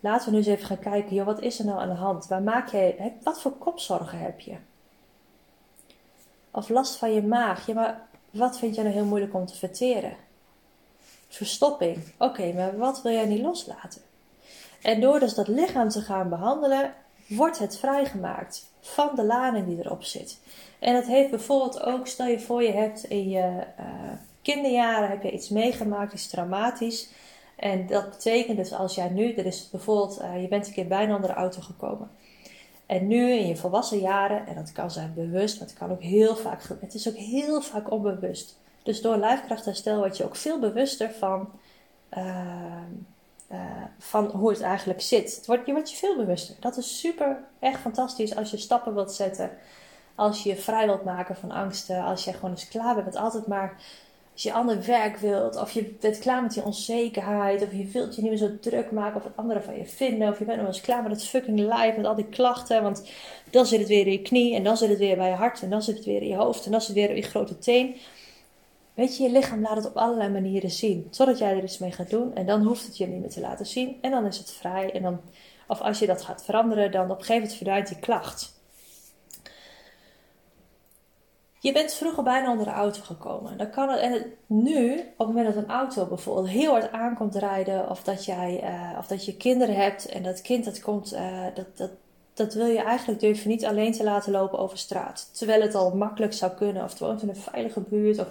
Laten we nu eens even gaan kijken, joh, wat is er nou aan de hand? Waar maak jij, wat voor kopzorgen heb je? Of last van je maag. Ja, maar wat vind jij nou heel moeilijk om te verteren? Verstopping. Oké, maar wat wil jij niet loslaten? En door dus dat lichaam te gaan behandelen, wordt het vrijgemaakt van de lading die erop zit. En dat heeft bijvoorbeeld ook, stel je voor je hebt in je uh, kinderjaren heb je iets meegemaakt, iets traumatisch. En dat betekent dus als jij nu, er is bijvoorbeeld, uh, je bent een keer bijna onder de auto gekomen. En nu in je volwassen jaren, en dat kan zijn bewust, maar het kan ook heel vaak, het is ook heel vaak onbewust. Dus door lijfkrachtherstel word je ook veel bewuster van, uh, uh, van hoe het eigenlijk zit. Het wordt, je wordt je veel bewuster. Dat is super, echt fantastisch als je stappen wilt zetten. Als je je vrij wilt maken van angsten. Als je gewoon eens klaar bent met altijd maar als je ander werk wilt, of je bent klaar met je onzekerheid, of je wilt je niet meer zo druk maken of wat anderen van je vinden, of je bent nog eens klaar met het fucking lijf, met al die klachten, want dan zit het weer in je knie, en dan zit het weer bij je hart, en dan zit het weer in je hoofd, en dan zit het weer in je grote teen. Weet je, je lichaam laat het op allerlei manieren zien, zodat jij er iets mee gaat doen, en dan hoeft het je niet meer te laten zien, en dan is het vrij, en dan, of als je dat gaat veranderen, dan op een gegeven moment verdwijnt die klacht. Je bent vroeger bijna onder de auto gekomen. Dan kan het, en nu, op het moment dat een auto bijvoorbeeld heel hard aankomt rijden, of dat, jij, uh, of dat je kinderen hebt en dat kind dat komt, uh, dat, dat, dat wil je eigenlijk durven niet alleen te laten lopen over straat. Terwijl het al makkelijk zou kunnen, of het woont in een veilige buurt, of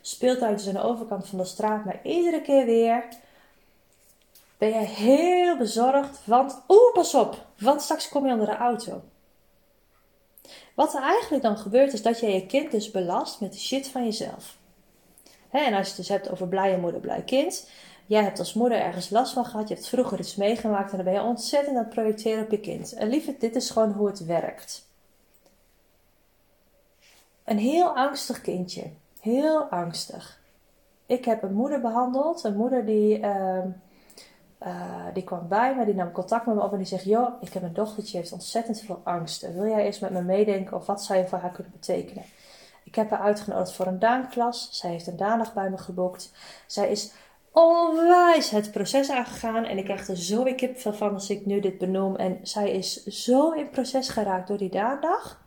speelt uit aan de overkant van de straat. Maar iedere keer weer ben je heel bezorgd, want oeh, pas op, want straks kom je onder de auto. Wat er eigenlijk dan gebeurt is dat je je kind dus belast met de shit van jezelf. en als je het dus hebt over blije moeder, blij kind. Jij hebt als moeder ergens last van gehad. Je hebt vroeger iets meegemaakt en dan ben je ontzettend aan het projecteren op je kind. En lieve, dit is gewoon hoe het werkt. Een heel angstig kindje. Heel angstig. Ik heb een moeder behandeld. Een moeder die... Uh, uh, die kwam bij me, die nam contact met me op en die zegt: Joh, ik heb een dochtertje, heeft ontzettend veel angsten. Wil jij eens met me meedenken of wat zou je voor haar kunnen betekenen? Ik heb haar uitgenodigd voor een daanklas. Zij heeft een daandag bij me geboekt. Zij is onwijs het proces aangegaan. En ik krijg er zo weer kipvel van als ik nu dit benoem. En zij is zo in proces geraakt door die daandag.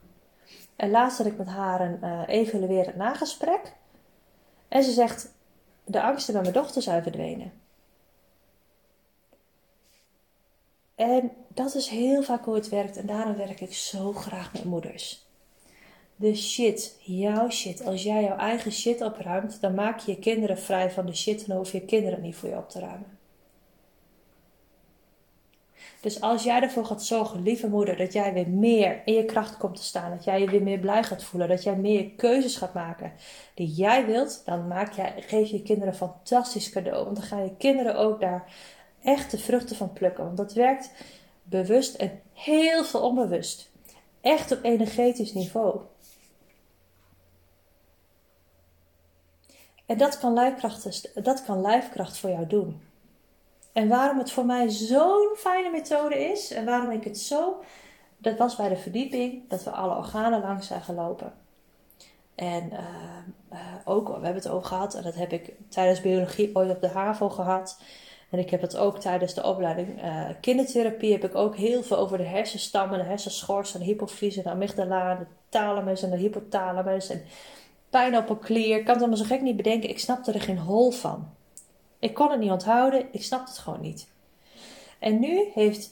En laatst had ik met haar een uh, evaluerend nagesprek. En ze zegt: De angsten bij mijn dochter zijn verdwenen. En dat is heel vaak hoe het werkt. En daarom werk ik zo graag met moeders. De shit, jouw shit. Als jij jouw eigen shit opruimt, dan maak je je kinderen vrij van de shit en dan hoef je kinderen niet voor je op te ruimen. Dus als jij ervoor gaat zorgen, lieve moeder, dat jij weer meer in je kracht komt te staan, dat jij je weer meer blij gaat voelen, dat jij meer keuzes gaat maken die jij wilt, dan maak jij, geef je je kinderen een fantastisch cadeau. Want dan gaan je kinderen ook daar echt de vruchten van plukken. Want dat werkt bewust en heel veel onbewust. Echt op energetisch niveau. En dat kan, lijfkracht, dat kan lijfkracht voor jou doen. En waarom het voor mij zo'n fijne methode is en waarom ik het zo. Dat was bij de verdieping dat we alle organen langs zijn gelopen. En uh, uh, ook, we hebben het over gehad, en dat heb ik tijdens biologie ooit op de HAVO gehad. En ik heb het ook tijdens de opleiding uh, kindertherapie heb ik ook heel veel over de hersenstammen, de hersenschors en de hypofyse, de amygdala, de thalamus en de hypothalamus en pijnappelklier. Ik kan het allemaal zo gek niet bedenken. Ik snapte er geen hol van. Ik kon het niet onthouden. Ik snapte het gewoon niet. En nu heeft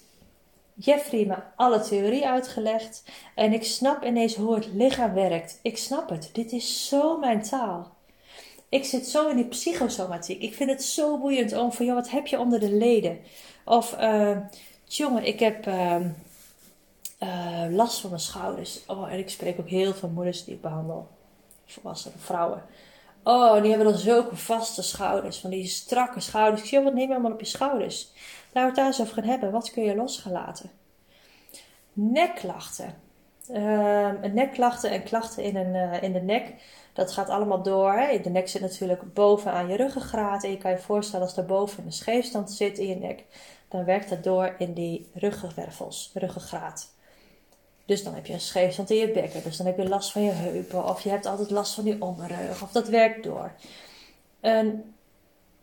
Jeffrey me alle theorie uitgelegd. En ik snap ineens hoe het lichaam werkt. Ik snap het. Dit is zo mijn taal. Ik zit zo in die psychosomatiek. Ik vind het zo boeiend om van, joh, wat heb je onder de leden? Of, uh, jongen, ik heb uh, uh, last van mijn schouders. Oh, en ik spreek ook heel veel moeders die ik behandel. Volwassen vrouwen. Oh, die hebben dan zulke vaste schouders. Van die strakke schouders. Ik zie, wat neem je allemaal op je schouders? Laten we het daar eens over gaan hebben. Wat kun je losgelaten? Nekklachten. Uh, nekklachten en klachten in, een, uh, in de nek dat gaat allemaal door. Hè? De nek zit natuurlijk bovenaan je ruggengraat. En je kan je voorstellen als daar boven een scheefstand zit in je nek. Dan werkt dat door in die ruggenwervels, ruggengraat. Dus dan heb je een scheefstand in je bekken. Dus dan heb je last van je heupen. Of je hebt altijd last van je onderrug. Of dat werkt door. En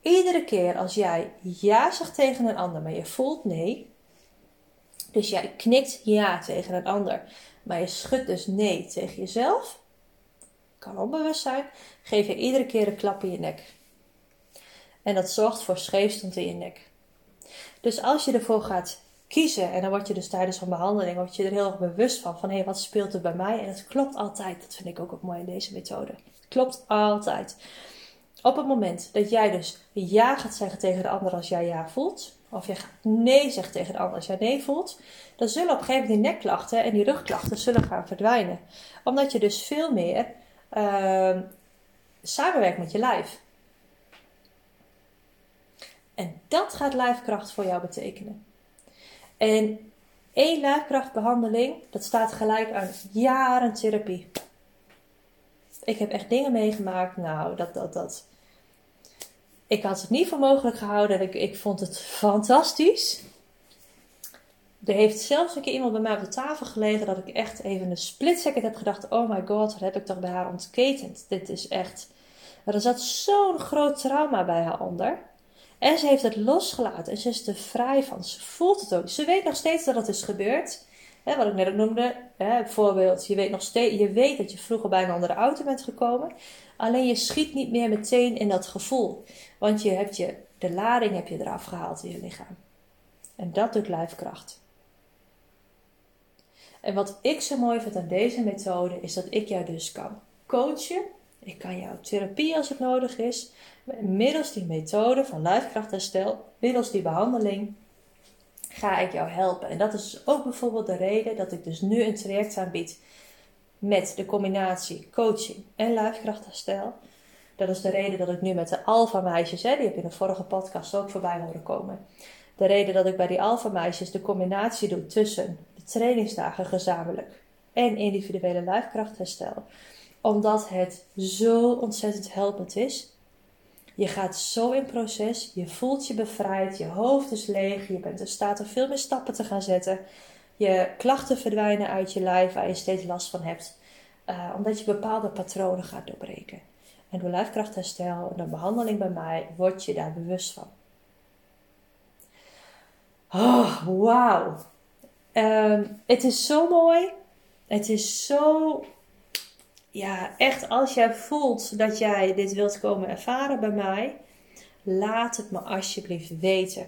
iedere keer als jij ja zegt tegen een ander, maar je voelt nee. Dus jij knikt ja tegen een ander, maar je schudt dus nee tegen jezelf kan onbewust zijn, geef je iedere keer een klap in je nek. En dat zorgt voor scheefstand in je nek. Dus als je ervoor gaat kiezen, en dan word je dus tijdens een behandeling, word je er heel erg bewust van, van hé, hey, wat speelt er bij mij? En het klopt altijd, dat vind ik ook, ook mooi in deze methode. Klopt altijd. Op het moment dat jij dus ja gaat zeggen tegen de ander als jij ja voelt, of je nee zegt tegen de ander als jij nee voelt, dan zullen op een gegeven moment die nekklachten en die rugklachten zullen gaan verdwijnen. Omdat je dus veel meer uh, samenwerkt met je lijf. En dat gaat lijfkracht voor jou betekenen. En één lijfkrachtbehandeling, dat staat gelijk aan jaren therapie. Ik heb echt dingen meegemaakt, nou, dat, dat, dat. Ik had het niet voor mogelijk gehouden. Ik, ik vond het fantastisch. Er heeft zelfs een keer iemand bij mij op de tafel gelegen dat ik echt even een split second heb gedacht: oh my god, wat heb ik toch bij haar ontketend? Dit is echt. Er zat zo'n groot trauma bij haar onder. En ze heeft het losgelaten en ze is er vrij van. Ze voelt het ook. Ze weet nog steeds dat het is gebeurd. Hè, wat ik net ook noemde, hè, bijvoorbeeld, je weet nog steeds, je weet dat je vroeger bijna onder de auto bent gekomen. Alleen je schiet niet meer meteen in dat gevoel. Want je hebt je, de lading heb je eraf gehaald in je lichaam. En dat doet lijfkracht. En wat ik zo mooi vind aan deze methode is dat ik jou dus kan coachen. Ik kan jou therapie als het nodig is. Middels die methode van lijfkrachtherstel, middels die behandeling, ga ik jou helpen. En dat is ook bijvoorbeeld de reden dat ik dus nu een traject aanbied met de combinatie coaching en lijfkrachtherstel. Dat is de reden dat ik nu met de alpha meisjes, hè, die heb je in de vorige podcast ook voorbij horen komen. De reden dat ik bij die alpha meisjes de combinatie doe tussen de trainingsdagen gezamenlijk en individuele lijfkrachtherstel. Omdat het zo ontzettend helpend is. Je gaat zo in proces, je voelt je bevrijd, je hoofd is leeg, je bent in staat om veel meer stappen te gaan zetten. Je klachten verdwijnen uit je lijf waar je steeds last van hebt, uh, omdat je bepaalde patronen gaat doorbreken. En door lijfkrachtherstel en de behandeling bij mij word je daar bewust van. Oh, wauw. Ehm, het is zo mooi. Het is zo. Ja, echt als jij voelt dat jij dit wilt komen ervaren bij mij, laat het me alsjeblieft weten.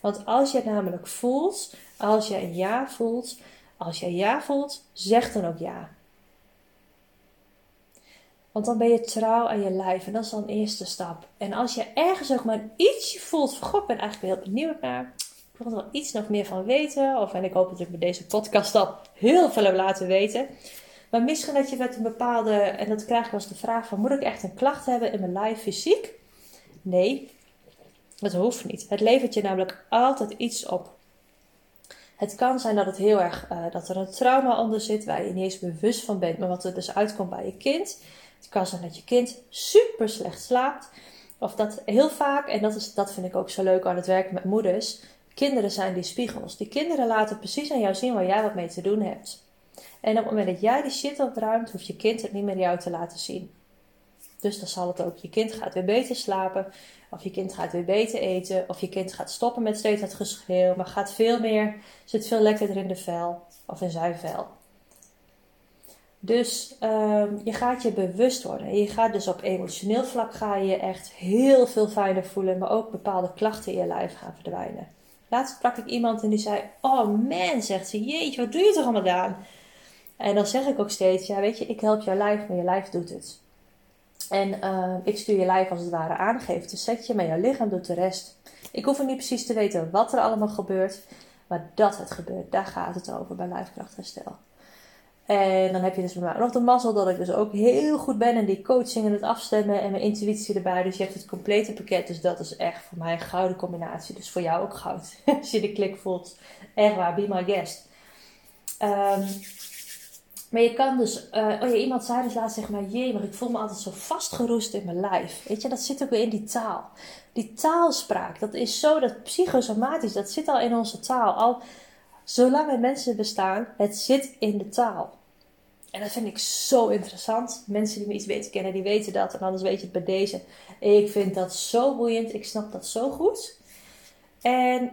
Want als het namelijk voelt, als je een ja voelt, als je ja voelt, zeg dan ook ja. Want dan ben je trouw aan je lijf en dat is dan een eerste stap. En als je ergens ook maar ietsje voelt van, god, ik ben eigenlijk heel benieuwd naar. Ik wil er wel iets nog meer van weten. Of, en ik hoop dat ik met deze podcast al heel veel heb laten weten. Maar misschien dat je met een bepaalde, en dat krijg ik als de vraag van, moet ik echt een klacht hebben in mijn lijf fysiek? Nee, dat hoeft niet. Het levert je namelijk altijd iets op. Het kan zijn dat het heel erg, uh, dat er een trauma onder zit waar je niet eens bewust van bent, maar wat er dus uitkomt bij je kind. Het kan zijn dat je kind super slecht slaapt. Of dat heel vaak, en dat, is, dat vind ik ook zo leuk aan het werken met moeders. Kinderen zijn die spiegels. Die kinderen laten precies aan jou zien waar jij wat mee te doen hebt. En op het moment dat jij die shit opruimt, hoeft je kind het niet meer jou te laten zien. Dus dan zal het ook. Je kind gaat weer beter slapen. Of je kind gaat weer beter eten. Of je kind gaat stoppen met steeds het geschreeuw. Maar gaat veel meer, zit veel lekkerder in de vel. Of in zijn vel. Dus um, je gaat je bewust worden. En je gaat dus op emotioneel vlak ga je echt heel veel fijner voelen. Maar ook bepaalde klachten in je lijf gaan verdwijnen. Laatst sprak ik iemand en die zei: Oh man, zegt ze, jeetje, wat doe je toch allemaal aan? En dan zeg ik ook steeds: Ja, weet je, ik help jouw lijf, maar je lijf doet het. En uh, ik stuur je lijf als het ware aan, geef de setje, maar jouw lichaam doet de rest. Ik hoef niet precies te weten wat er allemaal gebeurt, maar dat het gebeurt, daar gaat het over bij lijfkrachtherstel. En dan heb je dus nog de mazzel dat ik dus ook heel goed ben in die coaching en het afstemmen en mijn intuïtie erbij. Dus je hebt het complete pakket. Dus dat is echt voor mij een gouden combinatie. Dus voor jou ook goud. Als je de klik voelt. Echt waar, be my guest. Um, maar je kan dus, uh, oh ja, iemand zei dus laatst zeg maar, jee, maar ik voel me altijd zo vastgeroest in mijn lijf. Weet je, dat zit ook weer in die taal. Die taalspraak, dat is zo, dat psychosomatisch, dat zit al in onze taal. Al zolang er mensen bestaan, het zit in de taal. En dat vind ik zo interessant. Mensen die me iets beter kennen, die weten dat. En anders weet je het bij deze. Ik vind dat zo boeiend. Ik snap dat zo goed. En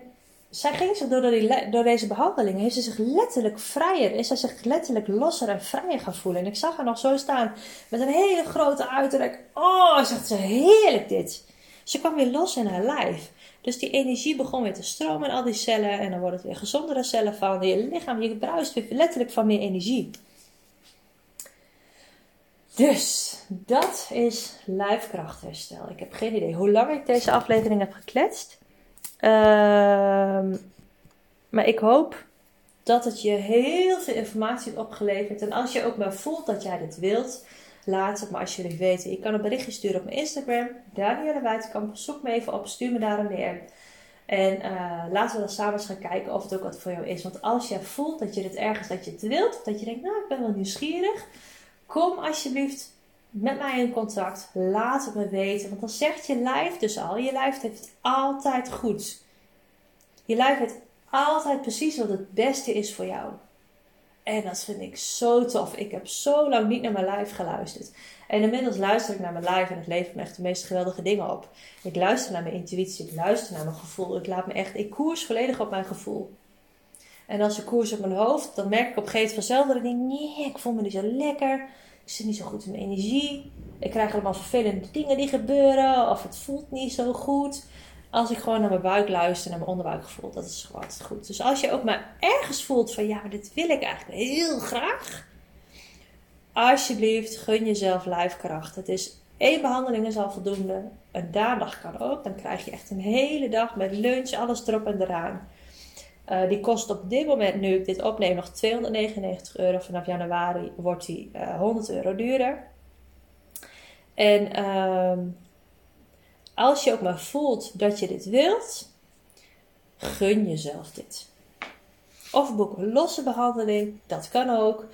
zij ging zich door, die, door deze behandeling, heeft ze zich letterlijk vrijer, is zij zich letterlijk losser en vrijer gaan voelen. En ik zag haar nog zo staan met een hele grote uiterlijk. Oh, zegt ze, heerlijk dit. Ze kwam weer los in haar lijf. Dus die energie begon weer te stromen in al die cellen. En dan worden het weer gezondere cellen van. Je lichaam, je bruist weer letterlijk van meer energie. Dus, dat is lijfkrachtherstel. Ik heb geen idee hoe lang ik deze aflevering heb gekletst. Ehm, maar ik hoop dat het je heel veel informatie opgeleverd. En als je ook maar voelt dat jij dit wilt, laat het me alsjeblieft weten. Je kan een berichtje sturen op mijn Instagram, Danielle Wijtkamp. Zoek me even op, stuur me daar een DM. En uh, laten we dan samen eens gaan kijken of het ook wat voor jou is. Want als jij voelt dat je dit ergens dat je het wilt, dat je denkt, nou ik ben wel nieuwsgierig, kom alsjeblieft met mij in contact. Laat het me weten. Want dan zegt je lijf dus al: je lijf heeft het altijd goed. Je lijf weet altijd precies wat het beste is voor jou. En dat vind ik zo tof. Ik heb zo lang niet naar mijn lijf geluisterd. En inmiddels luister ik naar mijn lijf en het levert me echt de meest geweldige dingen op. Ik luister naar mijn intuïtie, ik luister naar mijn gevoel. Ik laat me echt, ik koers volledig op mijn gevoel. En als ik koers op mijn hoofd, dan merk ik op een gegeven moment vanzelf dat ik denk, nee, ik voel me niet zo lekker. Ik zit niet zo goed in mijn energie. Ik krijg allemaal vervelende dingen die gebeuren. Of het voelt niet zo goed. Als ik gewoon naar mijn buik luister, naar mijn onderbuikgevoel, dat is gewoon goed. Dus als je ook maar ergens voelt van ja, maar dit wil ik eigenlijk heel graag. Alsjeblieft, gun jezelf lijfkracht. Het is één behandeling is al voldoende. Een daandag kan ook. Dan krijg je echt een hele dag met lunch, alles erop en eraan. Uh, die kost op dit moment, nu ik dit opneem, nog 299 euro. Vanaf januari wordt die uh, eh, 100 euro duurder. En uh, als je ook maar voelt dat je dit wilt, gun jezelf dit. Of boek een losse behandeling, dat kan ook.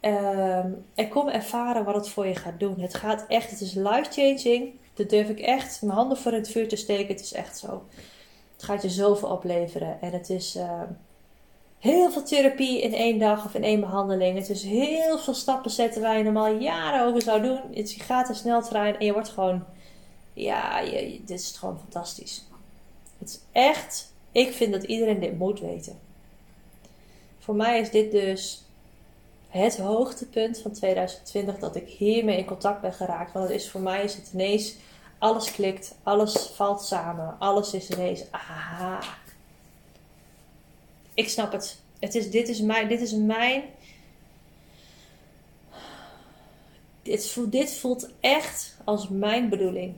Um, en kom ervaren wat het voor je gaat doen. Het gaat echt, het is life-changing. Dat durf ik echt mijn handen voor het vuur te steken. Het is echt zo. Gaat je zoveel opleveren. En het is uh, heel veel therapie in één dag of in één behandeling. Het is heel veel stappen zetten waar je normaal jaren over zou doen. Het, gaat er snel trein en je wordt gewoon ja, dit is gewoon fantastisch. Het is echt, ik vind dat iedereen dit moet weten. Voor mij is dit dus het hoogtepunt van 2020 dat ik hiermee in contact ben geraakt. Want het is voor mij is het ineens, alles klikt, alles valt samen, alles is ineens, aha. Ik snap het. het is, dit, is mijn, dit is mijn. Dit voelt, dit voelt echt als mijn bedoeling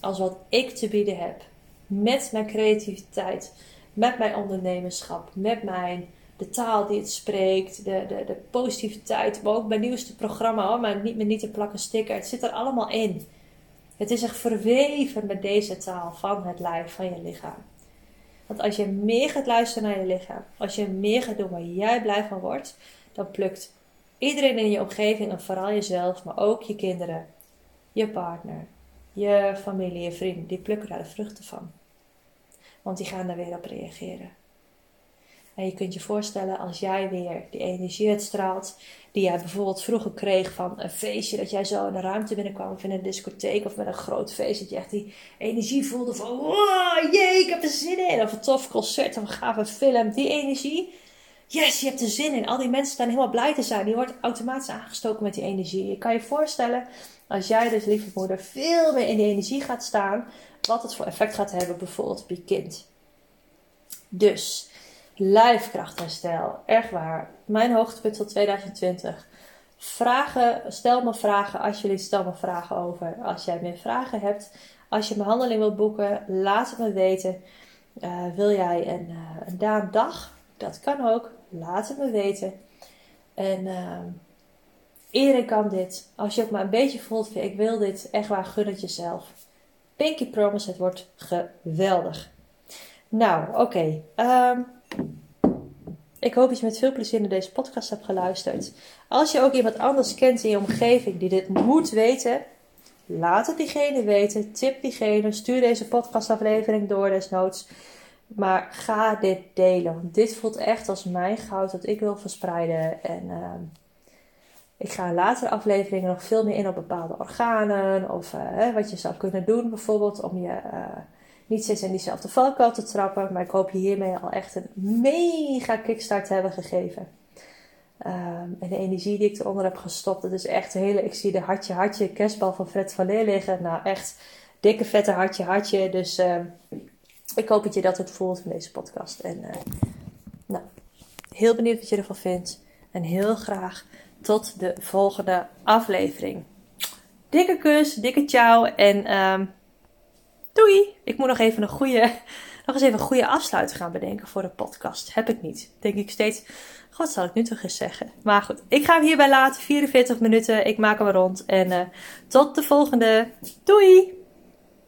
als wat ik te bieden heb. Met mijn creativiteit, met mijn ondernemerschap, met mijn, de taal die het spreekt, de, de, de positiviteit, maar ook mijn nieuwste programma, maar niet met niet te plakken sticker. Het zit er allemaal in. Het is echt verweven met deze taal van het lijf, van je lichaam. Want als je meer gaat luisteren naar je lichaam, als je meer gaat doen waar jij blij van wordt, dan plukt iedereen in je omgeving en vooral jezelf, maar ook je kinderen, je partner, je familie, je vrienden, die plukken daar de vruchten van. Want die gaan daar weer op reageren. En je kunt je voorstellen als jij weer die energie uitstraalt, die jij bijvoorbeeld vroeger kreeg van een feestje, dat jij zo in een ruimte binnenkwam of in een discotheek of met een groot feest, dat je echt die energie voelde van jee, ik heb er zin in. Of een tof concert of een gave film, die energie. Yes, je hebt er zin in. Al die mensen staan helemaal blij te zijn. Die wordt automatisch aangestoken met die energie. Je kan je voorstellen als jij dus, lieve moeder, veel meer in die energie gaat staan, wat het voor effect gaat hebben bijvoorbeeld op je kind. Dus, lijfkrachtherstel, echt waar. Mijn hoogtepunt tot 2020. Vragen, stel me vragen alsjeblieft, stel me vragen over. Als jij meer vragen hebt, als je behandeling wilt boeken, laat het me weten. Uh, wil jij een, uh, een dag? Dat kan ook. Laat het me weten. En Iedereen kan dit. Als je ook maar een beetje voelt van ik wil dit, echt waar, gun het jezelf. Pinky Promise, het wordt geweldig. Nou, oké. Ehm, ik hoop dat je met veel plezier naar deze podcast hebt geluisterd. Als je ook iemand anders kent in je omgeving die dit moet weten, laat het diegene weten. Tip diegene. Stuur deze podcastaflevering door desnoods. Maar ga dit delen. Want dit voelt echt als mijn goud dat ik wil verspreiden. En uh, ik ga in latere afleveringen nog veel meer in op bepaalde organen. Of uh, wat je zou kunnen doen bijvoorbeeld om je uh, niet steeds in diezelfde valkuil te trappen. Maar ik hoop je hiermee al echt een mega kickstart te hebben gegeven. Um, en de energie die ik eronder heb gestopt, dat is echt een hele... Ik zie de hartje hartje kerstbal van Fred van Leer liggen. Nou echt dikke vette hartje hartje. Dus uh, ik hoop dat je dat ook voelt in deze podcast. En eh, nou, heel benieuwd wat je ervan vindt. En heel graag tot de volgende aflevering. Dikke kus, dikke ciao en um, doei! Ik moet nog even een goede, nog eens even een goede afsluiting gaan bedenken voor de podcast. Heb ik niet. Denk ik steeds, wat zal ik nu toch eens zeggen? Maar goed, ik ga hem hierbij laten. 44 minuten. Ik maak hem rond. En uh, tot de volgende. Doei!